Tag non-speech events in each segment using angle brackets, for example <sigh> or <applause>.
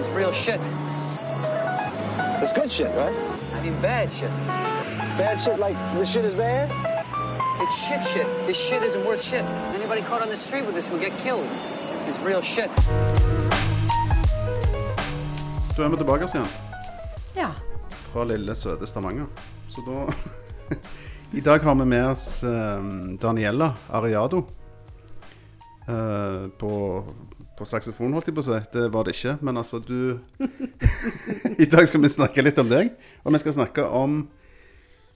is real shit. It's good shit, right? I mean, bad shit. Bad shit like this shit is bad? It's shit shit. This shit isn't worth shit. Anybody caught on the street with this will get killed. This is real shit. Da er vi tilbake igjen Ja. fra lille, søte Stavanger. Så da <laughs> I dag har vi med oss eh, Daniela Ariado eh, på, på saksofon, holdt jeg på å si. Det var det ikke, men altså, du <laughs> I dag skal vi snakke litt om deg. Og vi skal snakke om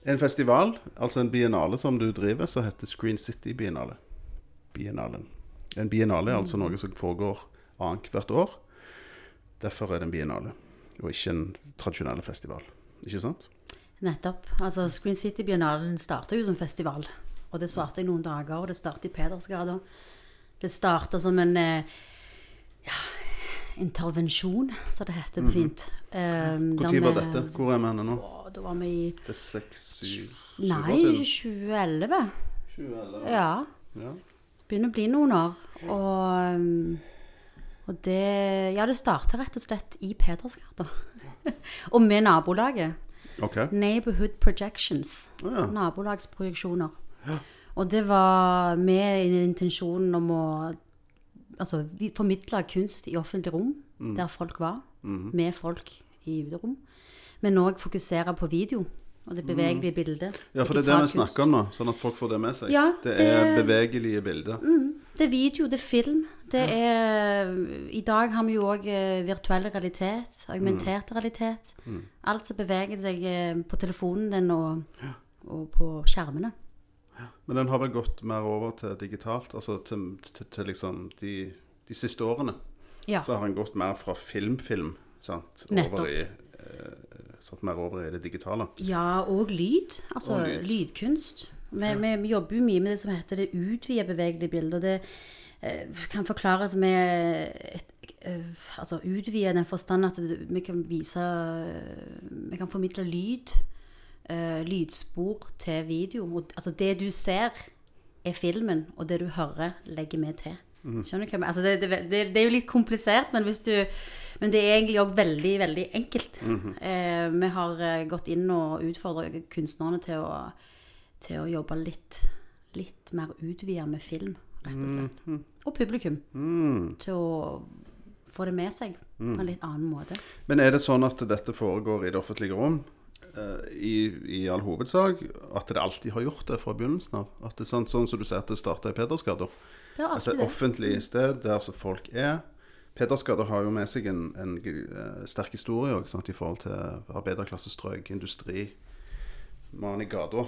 en festival, altså en biennale som du driver, som heter Screen City Biennale. Biennalen. En biennale er altså noe som foregår annethvert år. Derfor er det en biennale, og ikke en tradisjonell festival. Ikke sant? Nettopp. Altså, Screen City-biennalen starta jo som festival. Og det svarte i noen dager, og det starter i Pedersgata. Det starta som en eh, ja, intervensjon, som det heter på fint. Eh, Når der var dette? Hvor er vi henne nå? Å, Da var vi i Det er seks, syv, syv Nei, år siden. 2011. 2011. Ja. Ja. Begynner å bli noen år. Og, um, og det Ja, det starta rett og slett i Pedersgata. <laughs> og med nabolaget. Okay. Neighborhood Projections. Oh, ja. Nabolagsprojeksjoner. Og det var med intensjonen om å altså, vi formidla kunst i offentlig rom, Mm. der folk var, med folk i uterom. Men òg fokusere på video og det bevegelige bildet. Mm. ja, for det er det vi snakker om nå, sånn at folk får det med seg. Ja, det, det- er bevegelige bilder. Det er video, det er film. Det er I dag har vi jo òg virtuell realitet, argumentert realitet. Alt som beveger seg eh, på telefonen din og, og på skjermene. Men den har vel gått mer over til digitalt, altså til, til, til liksom de, de siste årene. Ja. Så har den gått mer fra filmfilm -film, over i, eh, satt mer over i det digitale. Ja, og lyd. Altså Og lyd. lydkunst. Vi, vi, vi jobber jo mye med det som heter det utvida bevegelige bilder. Det eh, kan forklares med et, eh, altså utvide i den forstand at det, vi kan vise eh, Vi kan formidle lyd. Eh, lydspor til video. Altså det du ser, er filmen, og det du hører, legger vi til. Skjønner du hva? Altså det, det, det, det er jo litt komplisert, men, hvis du, men det er egentlig òg veldig, veldig enkelt. eh, vi har eh, gått inn og utfordra kunstnerne til å, til å jobbe litt, litt mer utvida med film, rett og slett. Og publikum. Til å få det med seg på en litt annen måte. Men er det sånn at dette foregår i det offentlige rom? Eh, I, I all hovedsak at det alltid har gjort det fra begynnelsen av? At det er sånn, sånn som du sier at det starta i Pedersgata? Det er et offentlig sted der som folk er. Pedersgata har jo med seg en, en eh, sterk historie også, sant, i forhold til arbeiderklassestrøk, industri. Mann i gata.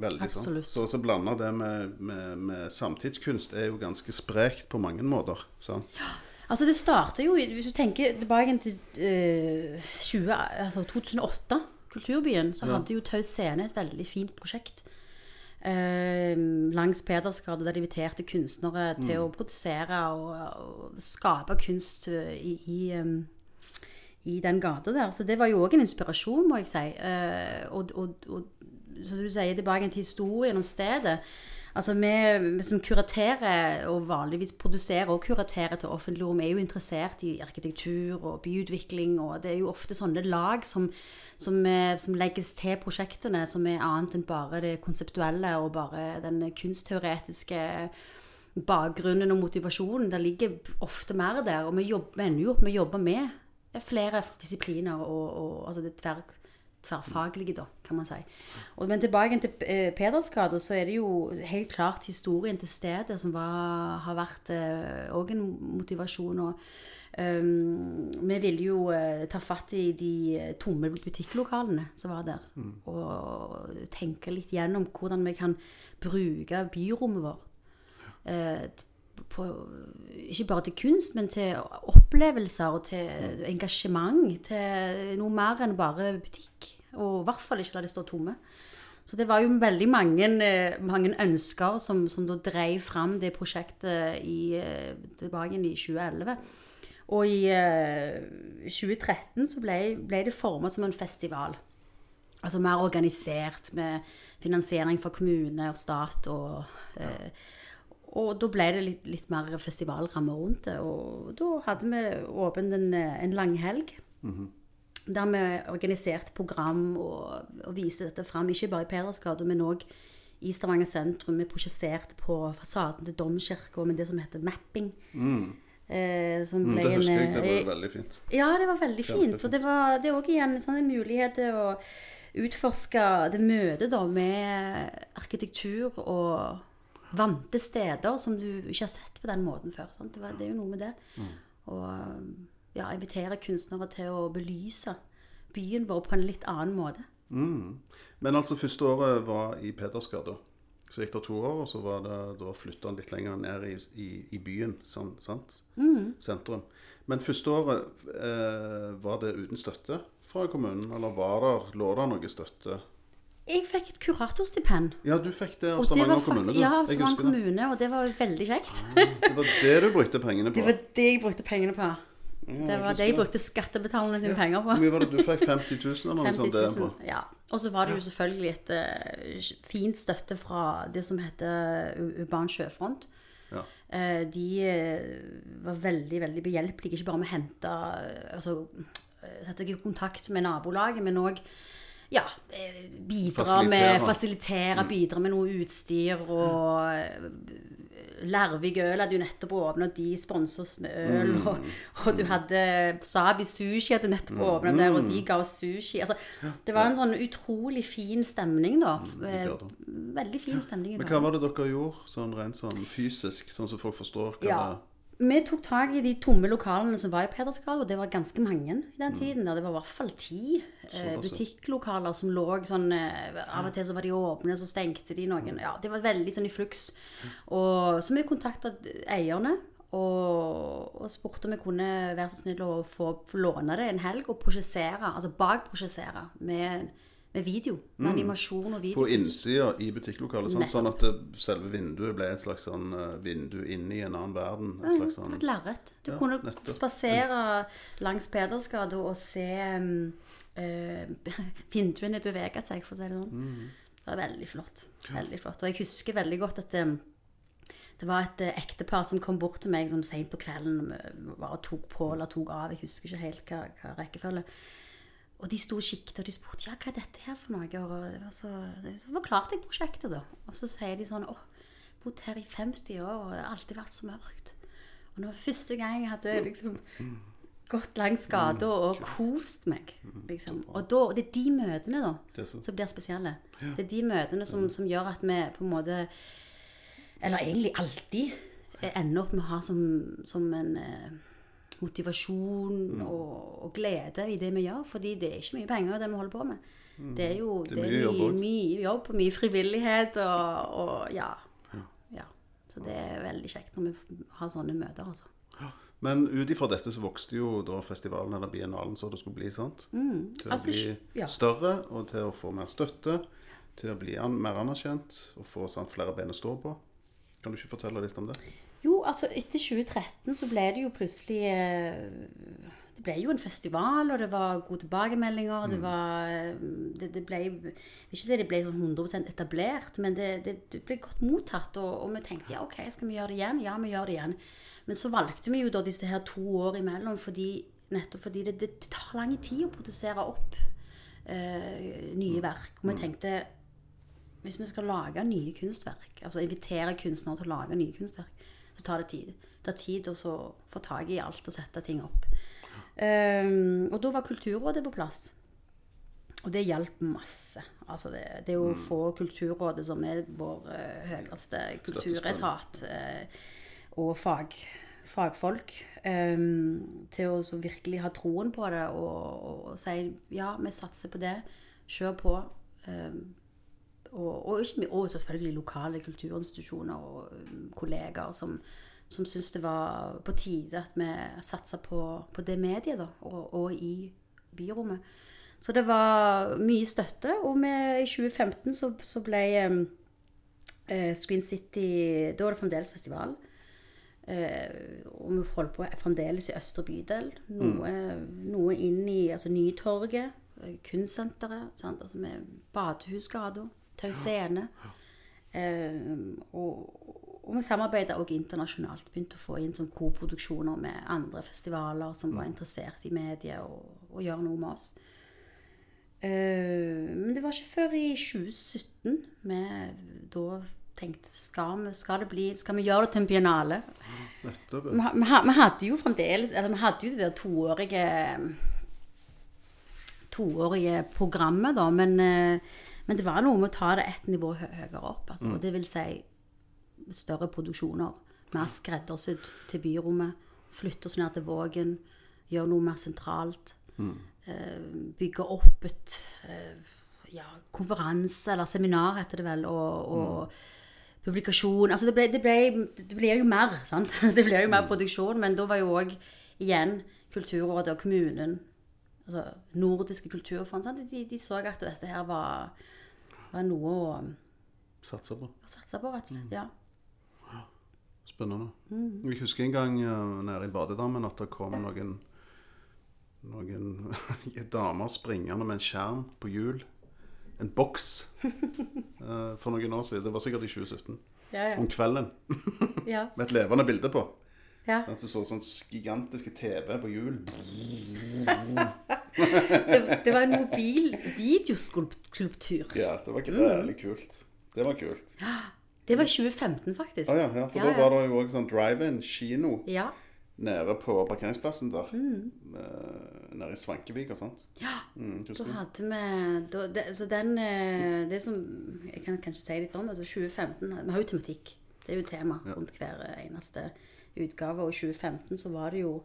Veldig sånn. Så, å blande det med, med, med samtidskunst er jo ganske sprekt på mange måter. Sant? Altså Det starter jo, hvis du tenker tilbake til uh, 20, altså 2008, Kulturbyen, så hadde jo Taus Scene et veldig fint prosjekt. eh, langs Pedersgade, der de inviterte kunstnere til å produsere og, og skape kunst eh, i, i, um, i den gata der. Så det var jo òg en inspirasjon, må jeg si. Eh, og, og, og som du sier, tilbake til historien om stedet. Altså vi, som kuraterer, og vanligvis produserer og kuraterer til offentlig rom, er jo interessert i arkitektur og byutvikling, og det er jo ofte sånne lag som, som, eh, som legges til prosjektene, som er annet enn bare det konseptuelle og bare den kunstteoretiske bakgrunnen og motivasjonen. Det ligger ofte mer der, og vi jobber, ender jo opp med å jobbe med flere disipliner og, og altså det tverr tverrfaglige, da, kan man si. Og, men tilbake til eh, Pedersgata, så er det jo helt klart historien til stedet som var, har vært òg en motivasjon. og um, Vi ville jo eh, ta fatt i de eh, tomme butikklokalene som var der. Og tenke litt gjennom hvordan vi kan bruke byrommet vårt. Eh, på, ikke bare til kunst, men til opplevelser og til engasjement. Til noe mer enn bare butikk. Og i hvert fall ikke la det stå tomme. Så det var jo veldig mange, eh, mange ønsker som, som da drev fram det prosjektet i, eh, tilbake i 2011. Og i uh, 2013 så ble, ble det formet som en festival. Altså mer organisert med finansiering fra kommune og stat og, uh, og da ble det litt, litt mer festivalramme rundt det. Og da hadde vi åpen en, en langhelg. Der vi organiserte program og, og viste dette fram, ikke bare i Pedersgata, men òg i Stavanger sentrum. Vi prosjekterte på fasaden til domkirka med det som heter mapping. Eh, som Mm, det husker jeg. Det eh, var veldig fint. ja, det var veldig fint. Og det var det er også igjen sånn en mulighet til å utforske det møtet da med arkitektur og vante steder som du ikke har sett på den måten før. Sant? Det, var, det er jo noe med det. Og ja, invitere kunstnere til å belyse byen vår på en litt annen måte. Men altså, første året var i Pedersgata. Så gikk det to år, og så var det, da flytta han litt lenger ned i, i, i byen. sant? sant? Sentrum. Men første året, eh, var det uten støtte fra kommunen? Eller var det, lå det noe støtte? Jeg fikk et kuratorstipend. Ja, du fikk det av Stavanger kommune, du. Ja, av Stavanger kommune, og det var veldig kjekt. Det var det du brukte pengene <laughs> på. Det var det jeg brukte pengene på. Det var det jeg brukte skattebetalerne sine penger på. Hvor mye var det du fikk? 50 000 eller noe 50 sånt? 000. Det på? Ja. Og så var det jo selvfølgelig et uh, fint støtte fra det som heter Urban Sjøfront. Ja. Uh, de eh, var veldig, veldig behjelpelige, ikke bare med å hente altså, Sette deg i kontakt med nabolaget, men òg ja, bidra Fasilitere. med Fasilitere, bidra med noe utstyr og eh, Larvik Øl hadde jo nettopp åpna, de sponset oss med øl. Og, og du hadde Sabi Sushi hadde nettopp åpna der, og de ga oss sushi. Altså, det var en sånn utrolig fin stemning, da. Eh, Veldig fin stemning. Men hva var det dere gjorde, sånn rent sånn fysisk, sånn som folk forstår hva Ja. Vi tok tak i de tomme lokalene som var i Pedersgata, og det var ganske mange i den tiden. Der det var i hvert fall ti eh, butikklokaler som lå sånn eh, Av og til så var de åpne, så stengte de noen. Ja, det var veldig sånn i fluks. Og så vi kontakta eierne. Og, og spurte om vi kunne være så snill å få, få låne det en helg og prosjessere, altså bakprosjessere med, med video. Med animasjon og video. Mm. På innsida i butikklokalet, sånn, sånn at selve vinduet ble et slags sånn eh, vindu inn i en annen verden. Et slags sånn Et lerret. Du Ja, kunne nettopp. spasere langs Pedersgata og se um, uh, <laughs> vinduene bevege seg, for å si det sånn. Mm. Det var veldig flott. Veldig flott. Og jeg husker veldig godt at um, det var et ektepar som kom bort til meg sånn sent på kvelden og tok på eller tok av. Jeg husker ikke helt hva, hva rekkefølge. Og de sto og kikket, og de spurte ja, hva er dette her for noe. Og så, så forklarte jeg prosjektet, da. Og så sier de sånn Å, bodd her i 50 år, og det har alltid vært så mørkt. Og det var første gang jeg hadde liksom gått langs gata og kost meg. Liksom. Og da, det er de møtene da som blir spesielle. Det er de møtene som, som gjør at vi på en måte Eller egentlig alltid eh, ender opp med å ha som, som en eh, motivasjon og, og glede i det vi gjør. Fordi det er ikke mye penger, det vi holder på med. Det er jo Det er mye jobb mye, mye jobb og mye frivillighet og, og ja. ja. Så det er veldig kjekt når vi har sånne møter, altså. Men ut ifra dette så vokste jo da festivalen eller biennalen så det skulle bli, sant? Til Altså, å bli ja. større, og til å få mer støtte. Til å bli an mer anerkjent og få sant, flere ben å stå på. Kan du ikke fortelle litt om det? Jo, altså etter 2013 så ble det jo plutselig eh, Det ble jo en festival, og det var gode tilbakemeldinger. Det var eh, Det, det ble Jeg vil ikke si det ble sånn 100 etablert, men det, det, ble godt mottatt. Og, og vi tenkte ja, OK, skal vi gjøre det igjen? Ja, vi gjør det igjen. Men så valgte vi jo da disse her to år imellom fordi, nettopp fordi det, det, det tar lang tid å produsere opp eh, nye verk. Og vi tenkte hvis vi skal lage nye kunstverk, altså invitere kunstnere til å lage nye kunstverk, så tar det tid. Det tar tid å få tak i alt og sette ting opp. Um, og da var Kulturrådet på plass. Og det hjalp masse. Altså det, det å få Kulturrådet, som er vår eh, høyeste kulturetat, eh, og fag, fagfolk, ehm, til å så virkelig ha troen på det og, og, og si ja, vi satser på det. Kjør på. Ehm, og, og, og selvfølgelig lokale kulturinstitusjoner og um, kollegaer som, som syntes det var på tide at vi satsa på, på det mediet, da, og, og i byrommet. Så det var mye støtte, og med, i 2015 så, så ble um, eh, Screen City Da var det fremdeles festival. Eh, og vi holdt på fremdeles i Østre bydel. Noe, noe inn i altså Nytorget, eh, kunstsenteret, sant? Altså Badehusgata, Tau Scene. Eh, og, og vi samarbeidet også internasjonalt. Begynte å få inn sånn koproduksjoner med andre festivaler som var interessert i mediet og, og gjøre noe med oss. Uh, men det var ikke før i 2017 vi da tenkte skal, vi, skal, det bli, skal vi gjøre det til en biennale? Ja, Vi, vi, vi hadde jo fremdeles Eller vi hadde jo det der toårige Toårige programmet, da. Men, eh, men det var noe med å ta det ett nivå hø høyere opp. Altså, og Det vil si større produksjoner. Mer skreddersydd til byrommet. Flytte oss ned til Vågen. Gjøre noe mer sentralt. Eh, bygge opp et eh, ja, konferanse, eller seminar heter det vel, og, og publikasjon. Altså det ble, det ble, det ble jo mer, <laughs> sant? Det ble jo mer produksjon, men da var jo òg igjen Kulturrådet og kommunen, altså nordiske kulturfond? De, de så at dette her var, var noe å, Satse på. å satse på, rett og slett. Ja. Spennende. Jeg husker en gang eh, nede i badedammen at det kom noen noen <laughs> damer springende med en skjerm på hjul. En boks. <laughs> eh, for noen år siden. Det var sikkert i 2017. Ja, Om kvelden. <laughs> ja. Med et levende bilde på. ja. Den som så sånn gigantiske TV på hjul. Det, det var en mobil videoskulptur. Ja, det var ikke jævlig kult. Det var kult. Det var i 2015, faktisk. Ah, ja, ja, for Ja, da var det jo òg sånn drive-in kino Ja. nede på parkeringsplassen der. Mm. nede i Svankevik og sånt. Ja. Mm, Da hadde vi da, det, Så den eh, Det som Jeg kan kanskje si litt om altså 2015 Vi har jo tematikk. Det er jo tema rundt hver eneste utgave. Og i 2015 så var det jo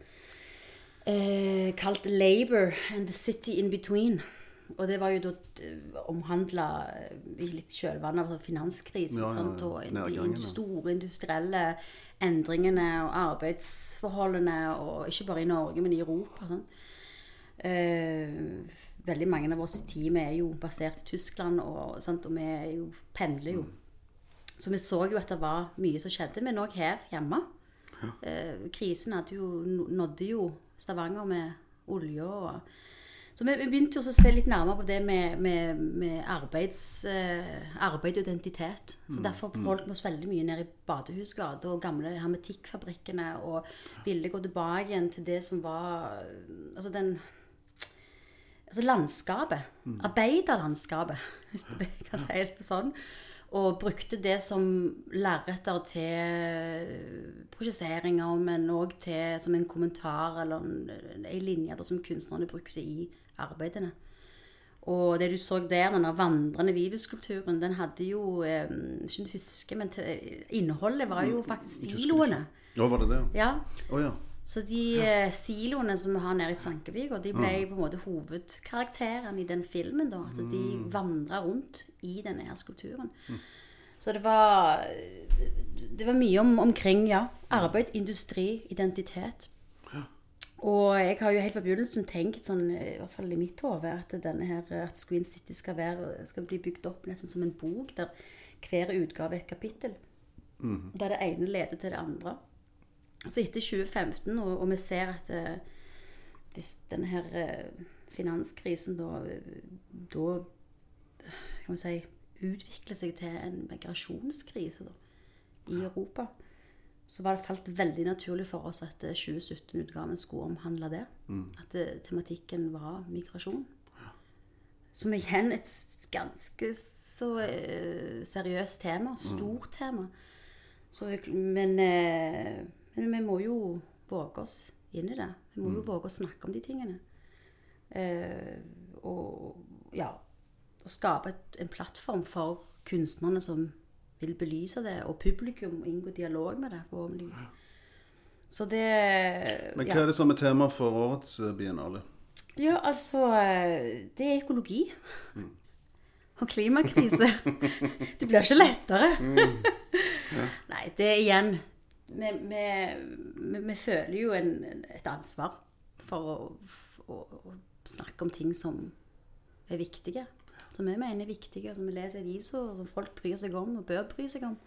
eh, kalt 'Labour and the City in Between'. Og det var jo da omhandla i litt kjølvannet av finanskrisen. Ja, ja, ja. Og de store industrielle endringene og arbeidsforholdene, og ikke bare i Norge, men i Europa. Sant? Eh, veldig mange av oss i teamet er jo basert i Tyskland, og, og vi jo, pendler jo. Så vi så jo at det var mye som skjedde, men òg her hjemme. Eh, krisen jo, nådde jo Stavanger med olje og Så vi, vi begynte å se litt nærmere på det med, med, med arbeids, eh, arbeid og identitet. Så derfor holdt vi oss veldig mye nede i Badehusgata og gamle hermetikkfabrikkene og ville gå tilbake igjen til det som var Altså den altså landskapet. Arbeiderlandskapet, hvis jeg kan si det sånn. Og brukte det som lerreter til prosjesseringer, men òg som en kommentar eller en, en linje da, som kunstnerne brukte i arbeidene. Og det du så der, den der vandrende videoskulpturen, den hadde jo eh, Ikke om du husker, men til, innholdet var jo faktisk siloene. Å, var det det? Ja, Oh, ja. Så de ja. siloene som vi har nede i Svankevika, de ble på en måte hovedkarakteren i den filmen. da, At de vandra rundt i denne her skulpturen. Så det var Det var mye om, omkring ja, arbeid, industri, identitet. Og jeg har jo helt fra begynnelsen tenkt, sånn, i hvert fall i mitt hode, at denne her, at Screen City skal, være, skal bli bygd opp nesten som en bok, der hver utgave er et kapittel. Der det ene leder til det andre. Så etter 2015, og, og vi ser at uh, denne her uh, finanskrisen da, da kan man si, utvikler seg til en migrasjonskrise da, i Europa, så var det falt veldig naturlig for oss at eh, 2017-utgaven skulle omhandle det. At uh, tematikken var migrasjon. Som igjen et ganske så eh, seriøst tema. Stort tema. Så, men, eh, men vi må jo våge oss inn i det. Vi må jo våge å snakke om de tingene. Eh, og ja Å skape et, en plattform for kunstnerne som vil belyse det, og publikum inngå dialog med det, forhåpentligvis. Så det Men ja. hva er det som er tema for årets eh, biennale? Ja, altså eh, Det er økologi. <laughs> Og klimakrise. <laughs> Det blir ikke lettere. Nei, det er igjen Vi, vi, vi, føler jo en, et ansvar for å, for å, snakke om ting som er viktige. Som vi mener er viktige, som vi leser i aviser, og som folk bryr seg om og bør bry seg om.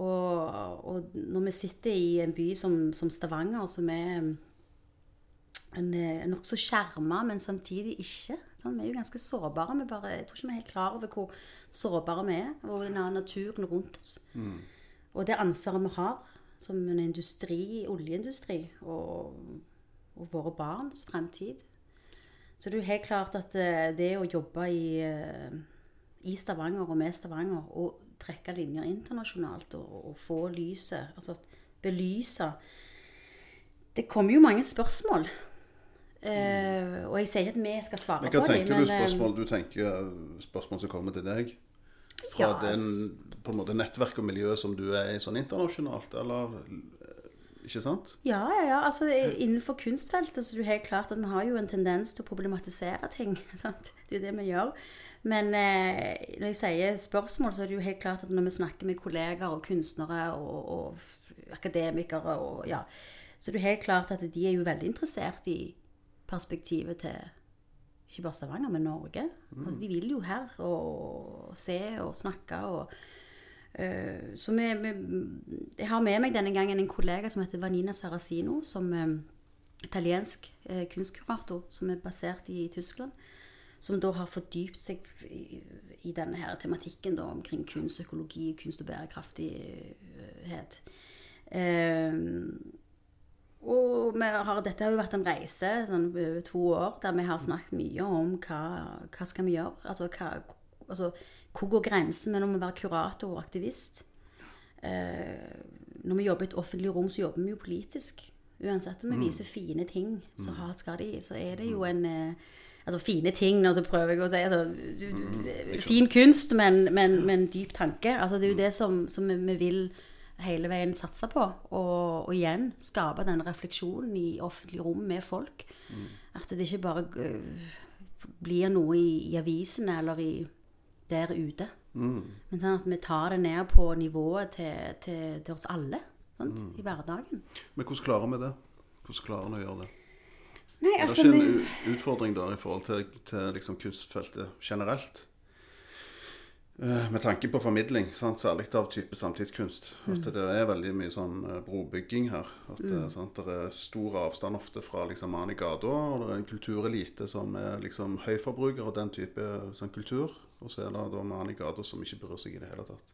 Og, og når vi sitter i en by som, som Stavanger, som er en eh, nokså skjerma, men samtidig ikke. Sånn, vi er jo ganske sårbare. Vi bare, jeg tror ikke vi er helt klar over hvor sårbare vi er, og den naturen rundt oss. og det ansvaret vi har som en industri, oljeindustri, og, og våre barns fremtid. Så det er jo helt klart at eh, det å jobbe i, eh, i Stavanger og med Stavanger, og trekke linjer internasjonalt og, og få lyset, altså belyse Det kommer jo mange spørsmål. Uh, og jeg sier ikke at vi skal svare Men hva på dem, tenker du spørsmål du tenker spørsmål som kommer til deg? Fra Ja, den på en måte nettverk og miljøet som du er i sånn internasjonalt, eller eh, Ikke sant? Ja, ja, ja. Altså, innenfor kunstfeltet så er det helt klart at vi har jo en tendens til å problematisere ting. <laughs> Sant? Det er jo det vi gjør. Men eh, når jeg sier spørsmål, så er det jo helt klart at når vi snakker med kollegaer og kunstnere og, og akademikere og ja, så er det jo helt klart at de er jo veldig interessert i perspektivet til ikke bare Stavanger, men Norge. Altså, de vil jo her og se og snakke og uh, så vi, vi, jeg har med meg denne gangen en kollega som heter Vanina Sarasino, som eh, italiensk uh, kunstkurator som er basert i Tyskland. Som da har fordypt seg i, i denne her tematikken da, omkring kunst, økologi, kunst og bærekraftighet. Eh, og har, dette har jo vært en reise sånn, over to år der vi har snakket mye om hva, hva skal vi gjøre. Altså, hva, altså, hvor går grensen mellom å være kurator og aktivist? Eh, når vi jobber i et offentlig rom, så jobber vi jo politisk. Uansett om vi viser fine ting, så har, skal de, så er det jo en eh, Altså fine ting, og så prøver jeg å si altså, du, du, Fin kunst, men, men, men dyp tanke. Altså, det er jo det som, som vi, vi vil hele veien satse på. Og, og igjen skape den refleksjonen i offentlig rom med folk. At det ikke bare uh, blir noe i, i avisene eller i, der ute. Men sånn at vi tar det ned på nivået til, til, til oss alle sant? i hverdagen. Men hvordan klarer vi det? Hvordan klarer vi å gjøre det? Nei, Er det altså ikke en utfordring der i forhold til, til liksom kunstfeltet generelt? Eh, Med tanke på formidling, sant? særlig av type samtidskunst. At det er veldig mye sånn eh, brobygging her. At mm. sant? Det er stor avstand ofte fra liksom mannen i gata, og det er en kulturelite som er liksom høyforbruker og den type sånn kultur. Og så er det da mannen i gata som ikke bryr seg i det hele tatt.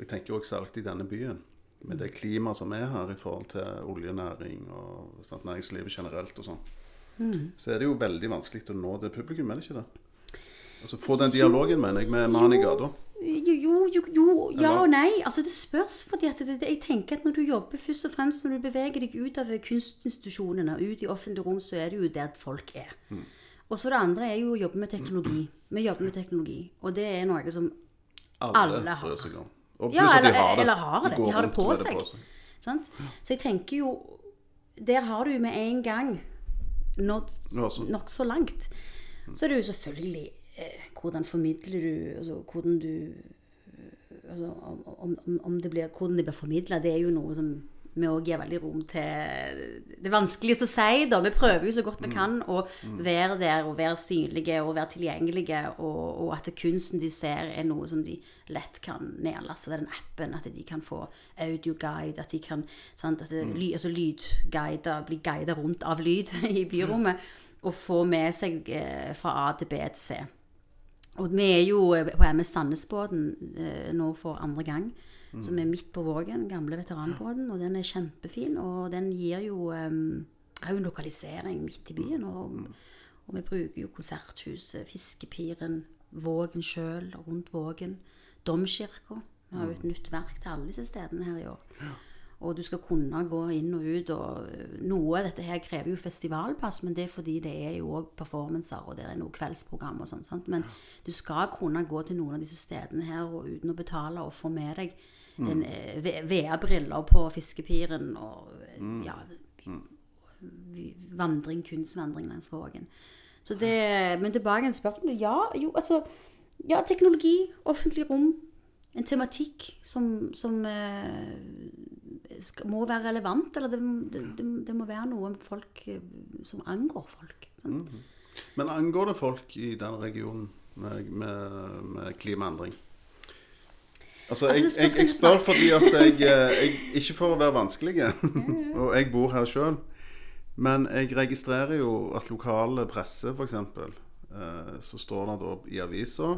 Jeg tenker også særlig i denne byen. Med det klimaet som er her i forhold til oljenæring og sant, næringslivet generelt og sånn så er det jo veldig vanskelig å nå det publikum, er det ikke det? Altså Få den dialogen, mener jeg, med mannen i gata. jo, jo, jo, jo, ja og nei. Altså Det spørs. fordi at det, det, Jeg tenker at når du jobber først og fremst når du beveger deg ut av kunstinstitusjonene ut i offentlig rom, så er det jo der folk er. Og så det andre er jo å jobbe med teknologi. Vi jobber med teknologi. Og det er noe som Alle, Alle har. bryr seg om. Og Ja, eller, at de har det. eller har det. De har det rundt på seg. Sant? Så jeg tenker jo Der har du med en gang nådd så- nokså langt. Så er det jo selvfølgelig hvordan formidler du Altså hvordan du altså, om, om, om- det blir, Hvordan det blir formidla, det er jo noe som vi òg gir veldig rom til Det vanskeligste å si, da. Vi prøver jo så godt vi kan å være der og være synlige og være tilgjengelige, og, og at kunsten de ser, er noe som de lett kan nedlaste. Den appen, at de kan få audioguide, at de kan sant, at det, ly, altså lydguider, bli guidet rundt av lyd <laughs> i byrommet, og få med seg eh, fra A til B til C. Og vi er jo eh, på MS Sandnesbåten eh, nå for andre gang. Som er midt på Vågen, gamle veteranbåten. Og den er kjempefin. Og den gir jo eh, er jo en lokalisering midt i byen. Og, og vi bruker jo Konserthuset, Fiskepiren, Vågen sjøl, rundt Vågen. Domkirka. Vi har jo et nytt verk til alle disse stedene her i år. Og du skal kunne gå inn og ut. og øh, Noe av dette her krever jo festivalpass, men det er fordi det er jo òg performancer, og det er noe kveldsprogram og sånn. sant? Men du skal kunne gå til noen av disse stedene her og uten å betale og få med deg mm. eh, VR-briller på Fiskepiren og mm. ja, vandring, kunstvandring langs Vågen. Så det, men tilbake til spørsmålet. Ja, jo, altså Ja, teknologi, offentlig rom, en tematikk som, som eh, skal, må være relevant, eller det, det, det, det må være noe folk eh, som angår folk. Sant? Men angår det folk i den regionen med, med, med klimaendring? Altså, Altså, jeg, jeg, jeg spør fordi at <laughs> jeg, eh, jeg Ikke for å være vanskelig, <laughs> og jeg bor her sjøl, men jeg registrerer jo at lokale presse, f.eks., så står det da i avisa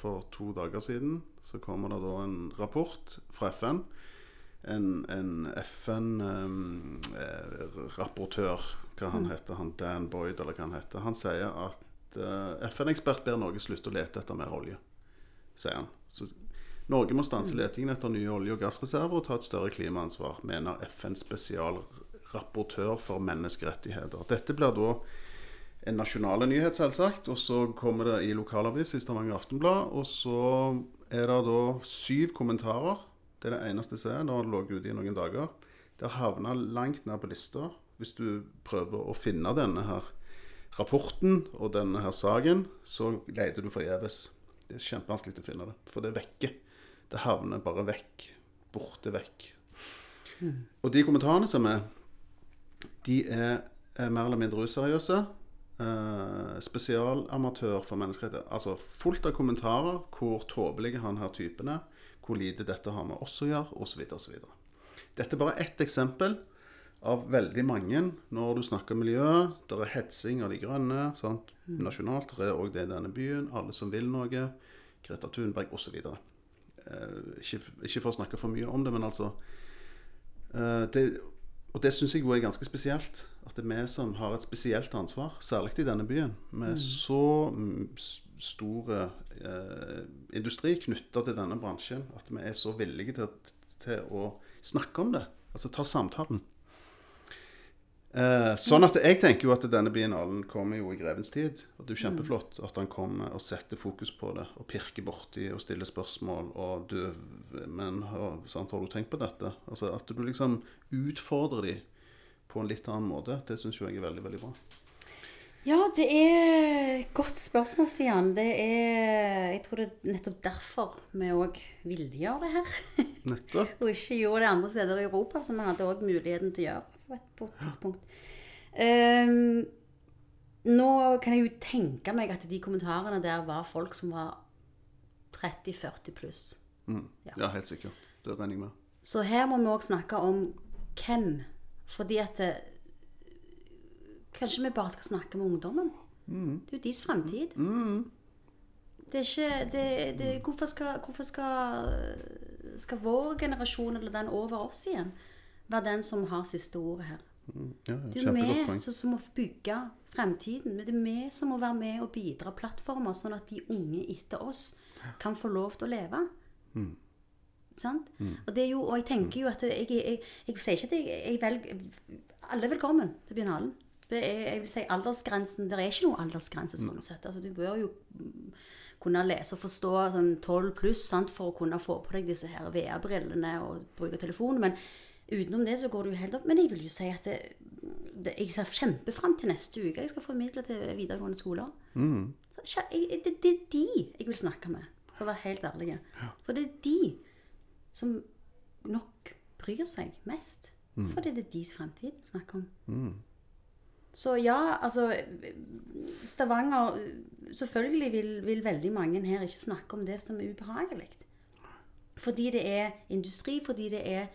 for to dager siden så kommer det da en rapport fra FN. En, en FN-rapportør, hva han heter, han Dan Boyd, eller hva han heter, han sier at uh, FN-ekspert ber Norge slutte å lete etter mer olje, sier han. Så Norge må stanse letingen etter nye olje- og gassreserver og ta et større klimaansvar, mener FNs spesialrapportør for menneskerettigheter. Dette blir da en nasjonale nyhet, selvsagt. Og så kommer det i lokalavis i Stavanger Aftenblad. Og så er det da syv kommentarer. Det er det eneste jeg ser. Nå har ligget ute i noen dager. Det har havna langt ned på lista. Hvis du prøver å finne denne her rapporten og denne her saken, så leter du forgjeves. Det er kjempevanskelig å finne det. For det er vekke. Det havner bare vekk. Borte vekk. Og de kommentarene som er, de er, er mer eller mindre useriøse. Eh, spesialamatør for menneskerettigheter. Altså fullt av kommentarer hvor tåpelige han her typen er, hvor lite dette har med oss å gjøre, osv. osv. Dette er bare ett eksempel av veldig mange når du snakker miljø. Det er hetsing av de grønne sant? nasjonalt. Det er òg det i denne byen. Alle som vil noe. Greta Thunberg osv. Eh, ikke, ikke for å snakke for mye om det, men altså eh, det, Og det syns jeg jo er ganske spesielt. At det er vi som har et spesielt ansvar, særlig i denne byen, med så mm, så stor eh, industri knytta til denne bransjen, at vi er så villige til, til å snakke om det. Altså ta samtalen. Eh, sånn at jeg tenker jo at denne biennalen kommer jo i grevens tid. Og det er jo kjempeflott at han kommer og setter fokus på det, og pirker borti og stiller spørsmål. Og du Men har, sant, har du tenkt på dette? Altså At du liksom utfordrer de på en litt annen måte. Det syns jeg er veldig, veldig bra. Ja, det er et godt spørsmål, Stian. Det er Jeg tror det er nettopp derfor vi òg ville gjøre det her. Nettopp. <laughs> og ikke gjorde det andre steder i Europa, som vi hadde òg muligheten til å gjøre på et, tidspunkt. Um, nå kan jeg jo tenke meg at de kommentarene der var folk som var 30-40 pluss. Ja, helt sikkert. Det regner jeg med. Så her må vi òg snakke om hvem. Fordi at det, Kanskje vi bare skal snakke med ungdommen? Det er jo deres fremtid. Det er ikke det, det, Hvorfor, skal, hvorfor skal, skal vår generasjon, eller den over oss igjen, være den som har siste ordet her? Ja, ja, Det er jo vi som, må bygge fremtiden. Men det er vi som må være med og bidra plattformer, sånn at de unge etter oss kan få lov til å leve. Sant? Og, det er jo, og jeg tenker jo at jeg, jeg, jeg, sier ikke at jeg, jeg velger Alle er velkommen til biennalen. Det er, jeg vil si aldersgrensen Det er ikke noen aldersgrense sånn sett. Altså, du bør jo mm, kunne lese og forstå sånn 12 pluss sant, for å kunne få på deg disse her VR-brillene og bruke telefonen. Men utenom det så går det jo helt opp. Men jeg vil jo si at det, det, jeg ser kjempefram til neste uke. Jeg skal formidle til videregående skoler. Jeg- Det, det er de jeg vil snakke med, for å være helt ærlig. For det er de som nok bryr seg mest. for det er deres fremtid vi snakker om. Så ja, altså Stavanger Selvfølgelig vil, vil veldig mange her ikke snakke om det som er ubehagelig. Fordi det er industri, fordi det er,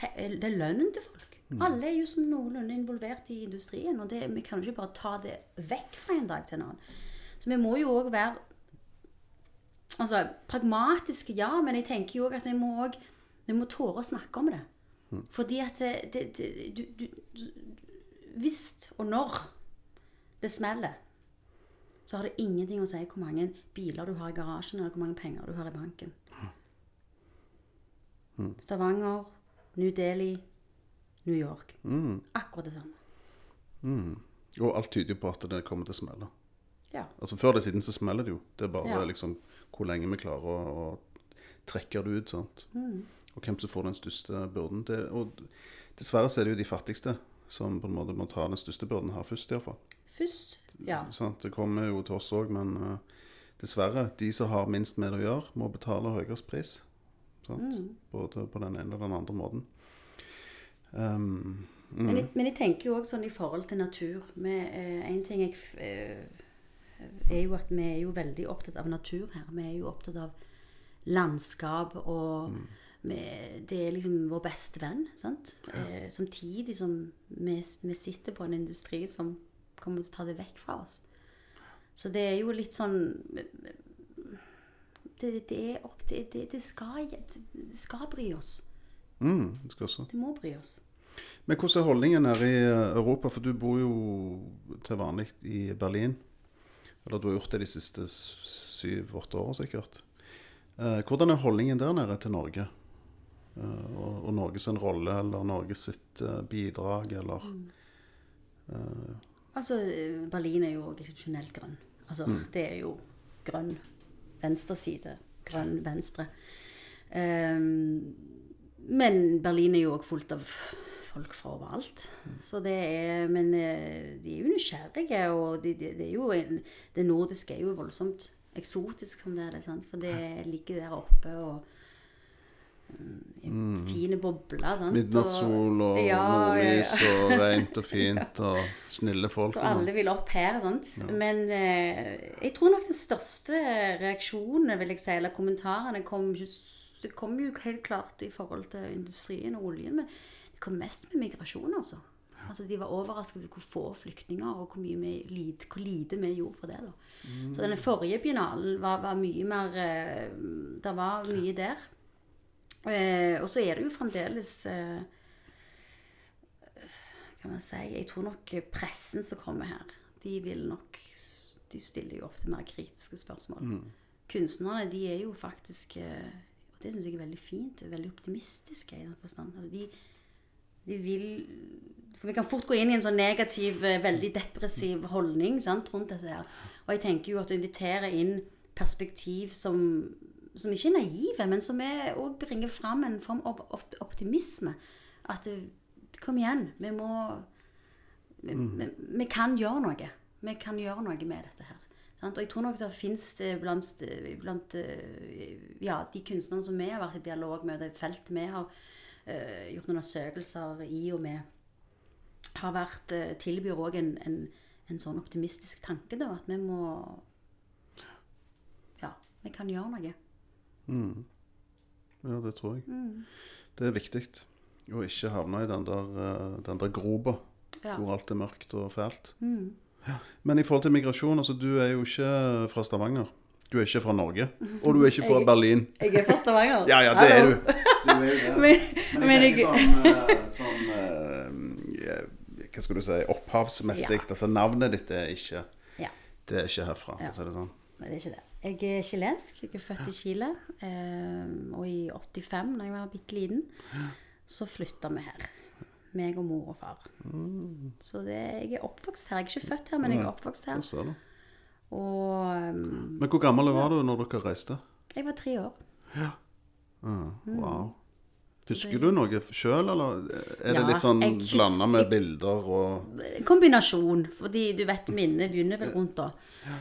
det er lønnen til folk. Alle er jo som noenlunde involvert i industrien. Og det, vi kan jo ikke bare ta det vekk fra en dag til en annen. Så vi må jo òg være altså, pragmatiske, ja, men jeg tenker jo òg at vi må, også, vi må tåre å snakke om det. Fordi at det, det, det du, du, du, Hvis og når det smeller, så har det ingenting å si hvor mange biler du har i garasjen, eller hvor mange penger du har i banken. Stavanger, New Delhi, New York. Akkurat det samme. Og alt tyder jo på at det kommer til å smelle. Ja. Altså Før eller siden så smeller det jo. Det er bare Ja. liksom hvor lenge vi klarer å, å trekke det ut. sant? Mm. Og hvem som får den største byrden. Det, og dessverre så er det jo de fattigste som på en måte må ta den største byrden her først, iallfall. Først, ja. Sant? Det kommer jo til oss òg, men uh, dessverre, de som har minst med det å gjøre, må betale høyest pris. Mm. Både på den ene og den andre måten. Um, Men, jeg, men jeg tenker jo også sånn i forhold til natur. Med, eh, en ting jeg eh, er jo at vi er jo veldig opptatt av natur her. Vi er jo opptatt av landskap og vi, Det er liksom vår beste venn. Sant? Eh, samtidig som vi, vi sitter på en industri som kommer til å ta det vekk fra oss. Så det er jo litt sånn det, det, er opp, til det, det, skal, det skal bry oss. Mm, det skal også. Det må bry oss. Men hvordan er holdningen her i eh, Europa? For du bor jo til vanlig i Berlin. Eller du har gjort det de siste syv-åtte årene sikkert. Eh, hvordan er holdningen der nede til Norge? Eh, og, og Norges rolle, eller Norges sitt bidrag, eller Altså, Berlin er jo eksepsjonelt grønn. Altså, det er jo grønn venstreside. Grønn venstre. Ehm, men Berlin er jo òg fullt av folk fra overalt. Så det er Men eh, de er jo nysgjerrige, og de, de, det er jo en, Det nordiske er jo voldsomt eksotisk som det er, sant? for det ligger der oppe og mm, Fine bobler, sant. midnattssol og Ja, ja, nordlys ja. og <laughs> rent og fint og snille folk? Så alle vil opp her, sant. Men eh, jeg tror nok den største reaksjonen, vil jeg si, eller kommentarene, kom, just, det kom jo helt klart i forhold til industrien og oljen, men det kom mest med migrasjon, altså. Altså, De var overrasket over hvor få flyktninger og hvor, vi, lite, hvor lite vi gjorde for det. da. Så denne forrige biennalen var, var mye mer eh, Det var mye der. Eh, og så er det jo fremdeles eh, kan man si. Jeg tror nok pressen som kommer her, de vil nok De stiller jo ofte mer kritiske spørsmål. Kunstnerne, de er jo faktisk eh, Og det syns jeg er veldig fint. Veldig optimistiske i den forstand. Altså de, de vil For vi kan fort gå inn i en sånn negativ, eh, veldig depressiv holdning sant, rundt dette her. Og jeg tenker jo at å invitere inn perspektiv som, som ikke er naive, men som òg bringer fram en form av op- optimisme. At kom igjen, vi må vi, vi, vi kan gjøre noe. Vi kan gjøre noe med dette her. Sant? Og jeg tror nok det fins blant, blant eh, ja, de kunstnerne som vi har vært i dialog med, det feltet vi har uh, gjort undersøkelser i og med, har vært, uh, tilbyr òg en, en, en sånn optimistisk tanke, da. At vi må Ja, vi kan gjøre noe. Ja, det tror jeg. Mm. Det er viktig å ikke havne i den der, eh, den der groba Ja. hvor alt er mørkt og fælt. Mm. Ja. Men i forhold til migrasjon, altså du er jo ikke fra Stavanger. Du er ikke fra Norge. Og du er ikke fra Jeg- Berlin. Jeg er fra Stavanger. <laughs> Ja, ja, det er du. Du er det. <laughs> Men, Men jeg jeg, tenker sånn, eh, sånn eh, Hva skal du si Opphavsmessig. Ja. Altså navnet ditt er ikke ja. Det er ikke herfra, for å si det sånn. Nei, det er ikke det. Jeg er chilensk. Jeg er født i Chile. Eh, og i 85, da jeg var bitte liten, så flytta vi her. Meg og mor og far. Så det, jeg er oppvokst her. Jeg er ikke født her, men jeg er oppvokst her. Og um, Men hvor gammel var du når dere reiste? jeg var tre år. Ja, Mm. wow. Husker du noe sjøl, eller er det litt sånn blanda med bilder og kombinasjon. Fordi du vet, minnet begynner vel rundt da. Ja.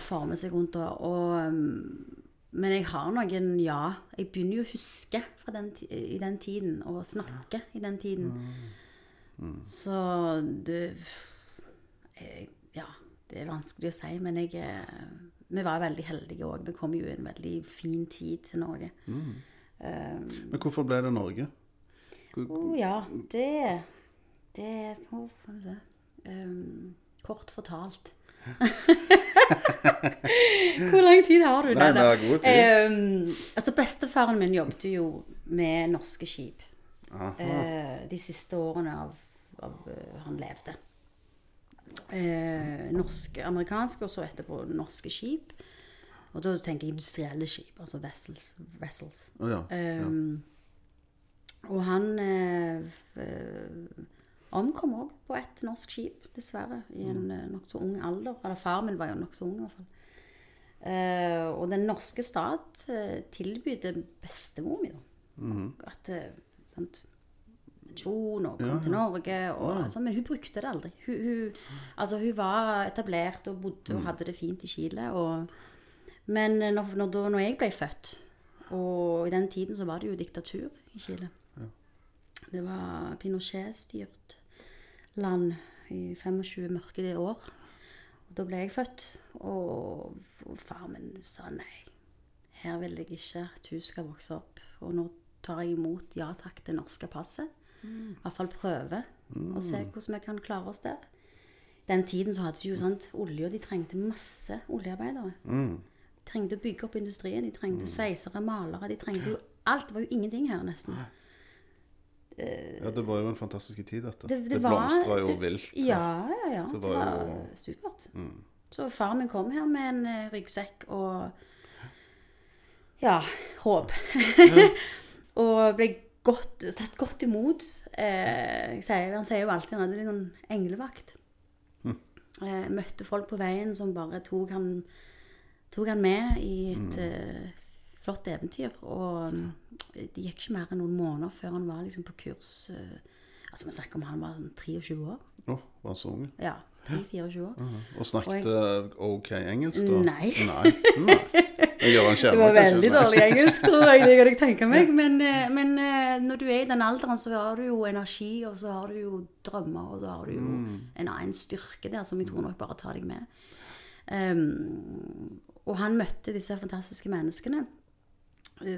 Former seg rundt Og, Og, um, men jeg har noen Ja. Jeg begynner jo å huske fra den, i den tiden, og snakke i den tiden. Så det jeg, Ja, det er vanskelig å si, men jeg eh, Vi var veldig heldige òg. Vi kom jo i en veldig fin tid til Norge. Men hvorfor ble det Norge? Å oh, ja, det Det det? Um, kort fortalt. <laughs> Hvor lang tid har du? Nei, da. vi god tid. Um, altså, bestefaren min jobbet jo med norske skip eh, de siste årene av, av uh, han levde. Uh, norske, amerikanske, og så etterpå norske skip. Og da tenker jeg industrielle skip, altså vessels. vessels. Oh, ja. ja. Um, Og han eh, eh, omkom òg på et norsk skip, dessverre. I en eh, nokså ung alder. Eller far min var jo nokså ung, i hvert fall. Uh, og den norske stat uh, tilbød bestemor mi, da. At uh, sant, pensjon og kom til Norge. Og, altså, men hun brukte det aldri. Hun, hun, altså, hun var etablert og bodde og hadde det fint i Chile. Og, men når, når, da, når jeg ble født, og i den tiden så var det jo diktatur i Chile. Det var Pinochet-styrt land i 25 mørke år. Og da ble jeg født, og, far min sa nei. Her vil jeg ikke at hun skal vokse opp. Og nå tar jeg imot ja takk det norske passet. I hvert fall prøve og se hvordan vi kan klare oss der. Den tiden så hadde de jo sånt olje, og de trengte masse oljearbeidere. De trengte å bygge opp industrien. De trengte sveisere, malere. De trengte jo alt. Det var jo ingenting her, nesten. Ja, det var jo en fantastisk tid, dette. Det, Det, det blomstra jo det- vilt. Ja, ja, ja. Så Det var, var jo- supert. Så far min kom her med en eh, ryggsekk og ja, håp. <laughs> og ble godt, tatt godt imot. Eh, sier, han sier jo alltid han hadde litt sånn englevakt. Eh, møtte folk på veien som bare tok han, tok han med i et eh, flott eventyr. Og mm, det gikk ikke mer enn noen måneder før han var liksom på kurs eh, Altså Vi snakker om han var sånn 23 år. Å, var han så ung? Ja, 3-24 år. Og snakket OK engelsk, da? Nei. Nei. Nei. Jeg gjør han Det var veldig kanskje, dårlig engelsk, tror jeg. Det kan jeg tenke meg. Men, eh, men eh, når du er i den alderen, så har du jo energi, og så har du jo drømmer, og så har du jo en annen styrke der som jeg tror nok bare tar deg med. Um, og han møtte disse fantastiske menneskene eh,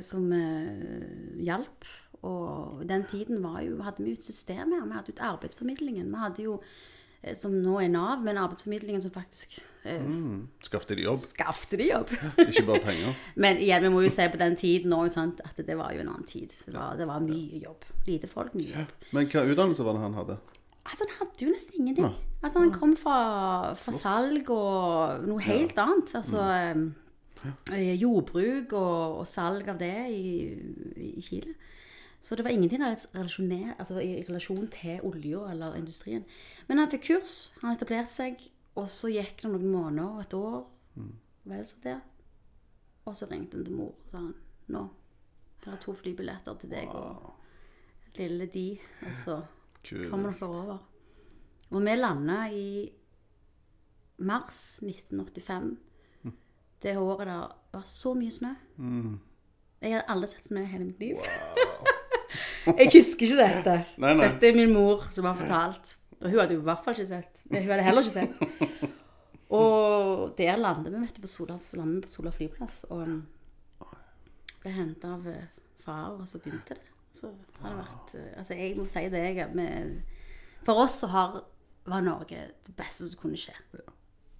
som eh, hjalp. Og den tiden var jo, hadde vi jo et system her. Vi hadde jo et arbeidsformidlingen. Vi hadde jo, eh, som nå er Nav, men arbeidsformidlingen som faktisk eh, Mm. Skaffet de jobb, skaffte de jobb. <laughs> ikke bare penger. <laughs> Men igjen, vi må jo se på den tiden òg, at det var jo en annen tid. Det var, det var mye jobb. Lite folk, mye jobb. Men hva utdannelse var det han hadde? Altså, han hadde jo nesten ingenting. Nei. Altså, han kom fra, fra salg og noe helt annet. Altså eh, jordbruk og, og salg av det i, i Chile. Så det var ingenting altså, i relasjon til olja eller industrien. Men han fikk kurs, han etablerte seg, og så gikk det noen måneder, et år, vel så det. Og så ringte han til mor og sa han, nå, her er to flybilletter til deg og lille de, og så Kult. kommer dere over. Og vi landa i mars 1985. Det året der var så mye snø. Jeg hadde aldri sett snø i hele mitt liv. Wow. <laughs> jeg husker ikke dette. Nei, nei. Dette er min mor som har fortalt. Og hun hadde jo i hvert fall ikke sett. Hun hadde heller ikke sett. <laughs> Og der landet vi vet du, på Sola, landet på Sola flyplass. Og um, ble henta av eh, far, og så begynte det. Så har det vært eh, Altså, jeg må si det, jeg. Med, for oss så har, var Norge det beste som kunne skje.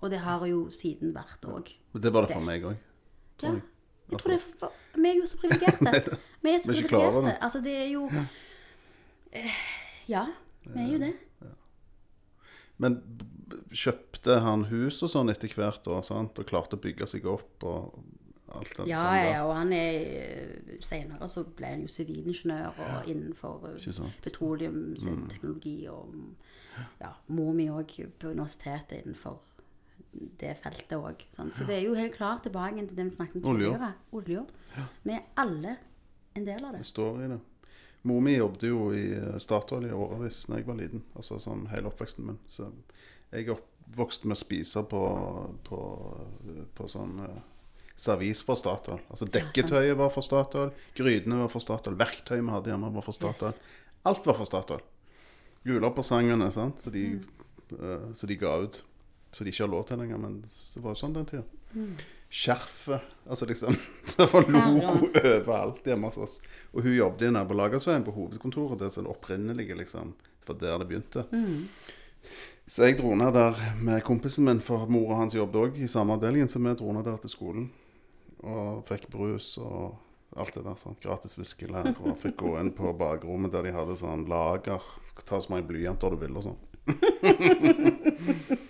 Og det har jo siden vært òg. Det var det for meg òg. Ja. Jeg tror det er for, Vi er jo så privilegerte. <laughs> Vi er så er privilegerte. Altså, det er jo eh, Ja, vi er jo det. Men b- b- kjøpte han hus og sånn etter hvert, da, sant? og klarte å bygge seg opp og alt det Ja, ja, ja, og han er Senere så ble han jo sivilingeniør og innenfor petroleumsteknologi. Mm. og ja, mor mi òg på universitetet innenfor det feltet òg. Så det er jo helt klart tilbake til det vi snakket om tidligere. Olja. Vi er alle en del av det. Vi står i det. Mor mi jobbet jo i eh, Statoil i årevis da jeg var liten. Altså sånn hele oppveksten min. Så jeg er oppvokst med å spise på, på, på sånn eh, servis fra Statoil. Altså dekketøyet var fra Statoil, grytene var fra Statoil, verktøyet vi hadde hjemme var fra Statoil. Alt var fra Statoil. Julepresangene, sant, så de, eh, så de ga ut. Så de ikke har lov til lenger, men det var jo sånn den tida. Skjerfet Altså liksom <laughs> Det var logo overalt hjemme hos oss. Og hun jobbet i nabolagersveien på hovedkontoret. Det som det opprinnelige, liksom. Det var der det begynte. Så jeg dro ned der med kompisen min, for mora hans jobbet òg i samme avdelingen. Så vi dro ned der til skolen og fikk brus og alt det der. sånn, Gratis viskelær. Og fikk gå inn på bakrommet der de hadde sånn lager. Ta så mange blyanter du vil og sånn. <laughs>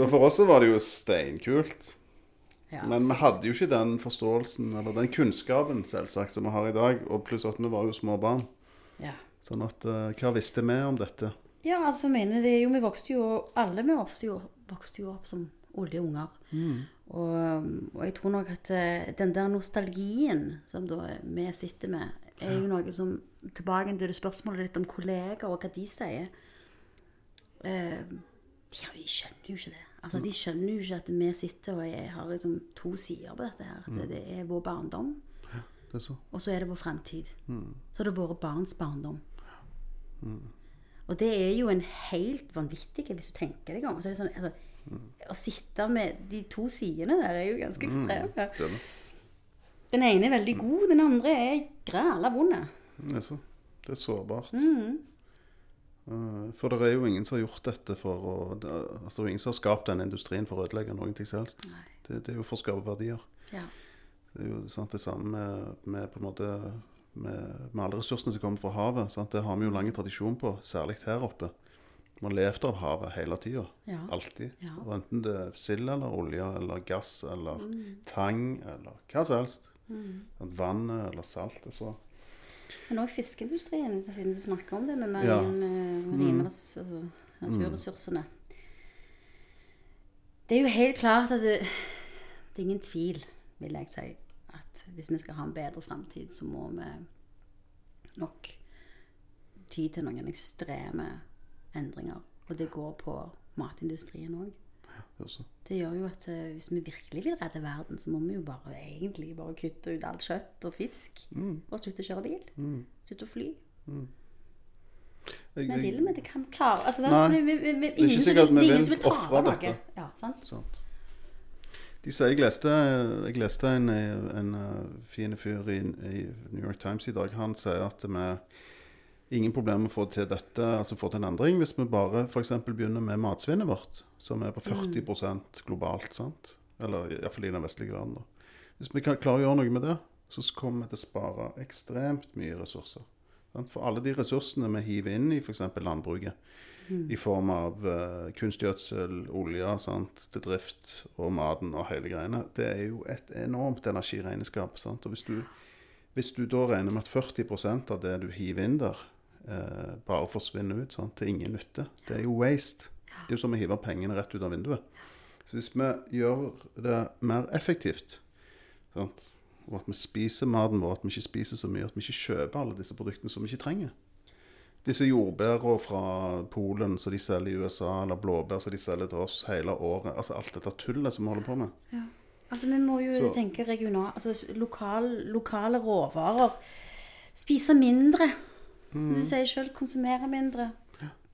så for oss så var det jo steinkult. Ja, Men vi hadde jo ikke den forståelsen eller den kunnskapen selvsagt som vi har i dag. Og pluss at vi var jo små barn. ja. Sånn at uh, hva visste vi om dette? Ja, altså mener det er jo, Vi vokste jo Alle vi vokste jo, vokste jo opp som oljeunger. Og, og jeg tror nok at eh, den der nostalgien som da vi sitter med, er jo noe som Tilbake til spørsmålet ditt om kollegaer og hva de sier. Uh, ja, vi skjønner jo ikke det. Altså, De skjønner jo ikke at vi sitter og jeg har liksom to sider på dette. her. At det er vår barndom, Det er så. og så er det vår fremtid. Så er det våre barns barndom. Og det er jo en helt vanvittig, hvis du tenker deg om. Så er det sånn, altså, Å sitte med de to sidene der er jo ganske ekstreme. Det er. Den ene er veldig god, den andre er græla vond. Det er så. Det er sårbart. Eh, For det er jo ingen som har gjort dette for å altså, det er jo ingen som har skapt den industrien for å ødelegge noen ting som helst. Det, det er jo for å skape verdier. Ja. Det er jo sant, det samme med, med på en måte med, med alle ressursene som kommer fra havet. Sant? Det har vi jo lang tradisjon på, særlig her oppe. Man har levd av havet hele tida. Ja. Alltid. Ja. Enten det er sild eller olje eller gass eller tang eller hva som helst. Mm. Vannet eller saltet. Så Men òg fiskeindustrien, siden du snakker om det med Ja. mm. marine altså, naturressursene. Det er jo helt klart at det, det er ingen tvil, vil jeg si, at hvis vi skal ha en bedre framtid, så må vi nok ty til noen ekstreme endringer. Og det går på matindustrien òg. Det gjør jo at eh, hvis vi virkelig vil redde verden, så må vi jo bare egentlig bare kutte ut alt kjøtt og fisk. Og slutte å kjøre bil. Slutte å fly. Jeg, Men vil vi? Det kan vi klare. Altså, det, Nei, vi, vi, vi, ikke ingen som sikkert vi det er vil ofre dette. Ja, sant? sant. De sier, jeg leste, jeg leste en, en en fin fyr i, i New York Times i dag. Han sier at vi ingen problemer med å få til dette, altså få til en endring, hvis vi bare f.eks. begynner med matsvinnet vårt, som er på 40% globalt. sant? Eller iallfall i den vestlige verden. da. Hvis vi kan klare å gjøre noe med det, så kommer vi til å spare ekstremt mye ressurser. Sant? For alle de ressursene vi hiver inn i f.eks. landbruket, i form av uh, kunstgjødsel, olje sant, til drift og maten og hele greiene, det er jo et enormt energiregnskap. Sant? Og hvis du, hvis du da regner med at 40% av det du hiver inn der, eh, bare forsvinner ut sant, til ingen nytte, det er jo waste. Det er jo som å hive pengene rett ut av vinduet. Så hvis vi gjør det mer effektivt, sant? og at vi spiser maten vår, at vi ikke spiser så mye, at vi ikke kjøper alle disse produktene som vi ikke trenger. Disse jordbærene fra Polen som de selger i USA, eller blåbær som de selger til oss hele året. Altså alt dette tullet som vi holder på med. Altså, vi må jo Så- tenke regional, altså lokal, lokale råvarer. Spise mindre. Som Mm. du sier sjøl, konsumere mindre.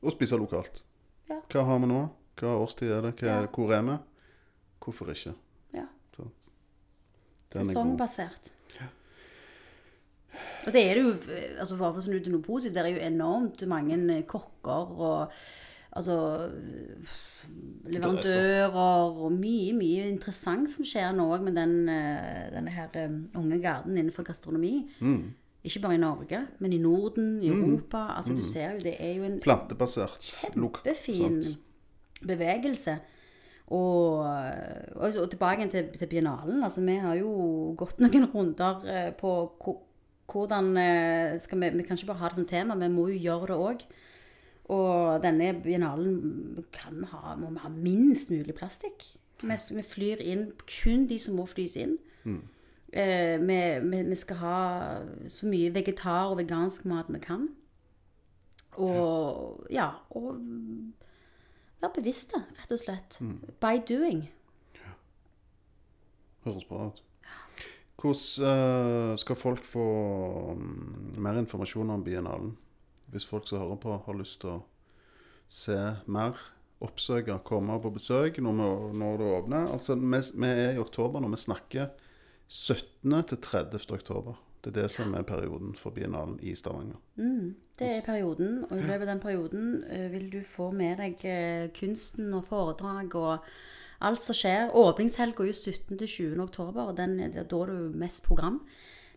Og spise lokalt. Ja. Hva har vi nå? Hva årstid er det? Hva, Ja. Hvor er vi? Hvorfor ikke? Ja. Er. Sesongbasert. Og det er det jo, altså bare for å snu til noe positivt, det er jo enormt mange kokker og altså leverandører og mye, mye interessant som skjer nå òg med den, eh, denne her eh, unge garden innenfor gastronomi. Mm. Ikke bare i Norge, men i Norden, i Europa. Altså du ser jo, det er jo en Plantebasert. kjempefin sant? bevegelse. Og, og, og tilbake til, til biennalen. Altså, vi har jo gått noen runder eh, på hvordan eh, skal vi, vi kan ikke bare ha det som tema, vi må jo gjøre det òg. Og denne biennalen kan vi ha, må vi ha minst mulig plastikk. Vi, vi flyr inn kun de som må flys inn. Eh, vi, vi, vi skal ha så mye vegetar og vegansk mat vi kan. Og ja, og være bevisste, rett og slett. By doing. Høres bra ut. Hvordan eh, skal folk få mm, mer informasjon om biennalen? Hvis folk som hører på, har lyst til å se mer, oppsøke, komme på besøk når, vi, når det åpner. Altså, vi, vi er i oktober når vi snakker 17. til 30. oktober. Det er det som er perioden for biennalen i Stavanger. Mm, Det er perioden, og i løpet av den perioden eh, vil du få med deg eh, kunsten og foredrag og alt som skjer. Åpningshelg går jo 17. til 20. oktober, og den, det er da du mest program.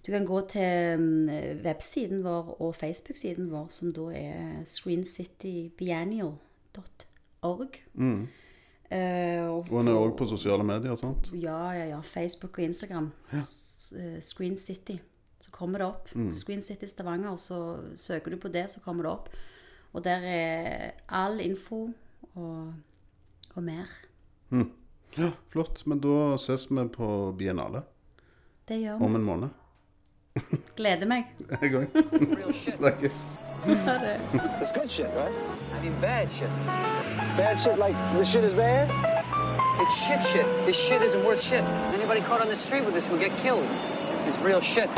Du kan gå til mm, websiden vår og Facebook-siden vår, som da er screencitybiennial.org. Eh, og Og han er òg på sosiale medier, sant? Ja, ja, ja. Facebook og Instagram. S- eh, Screen City. Så kommer det opp. Mm. Screen City Stavanger, så søker du på det, så kommer det opp. Og der er all info og, og mer. Ja, flott. Men da ses vi på biennale Det gjør vi. om en måned. Gleder meg. <laughs> Jeg òg. Real It's good shit, right? I mean, bad shit. Bad shit like the shit is bad? It's shit shit. This shit isn't worth shit. Anybody caught on the street with this will get killed. This is real shit.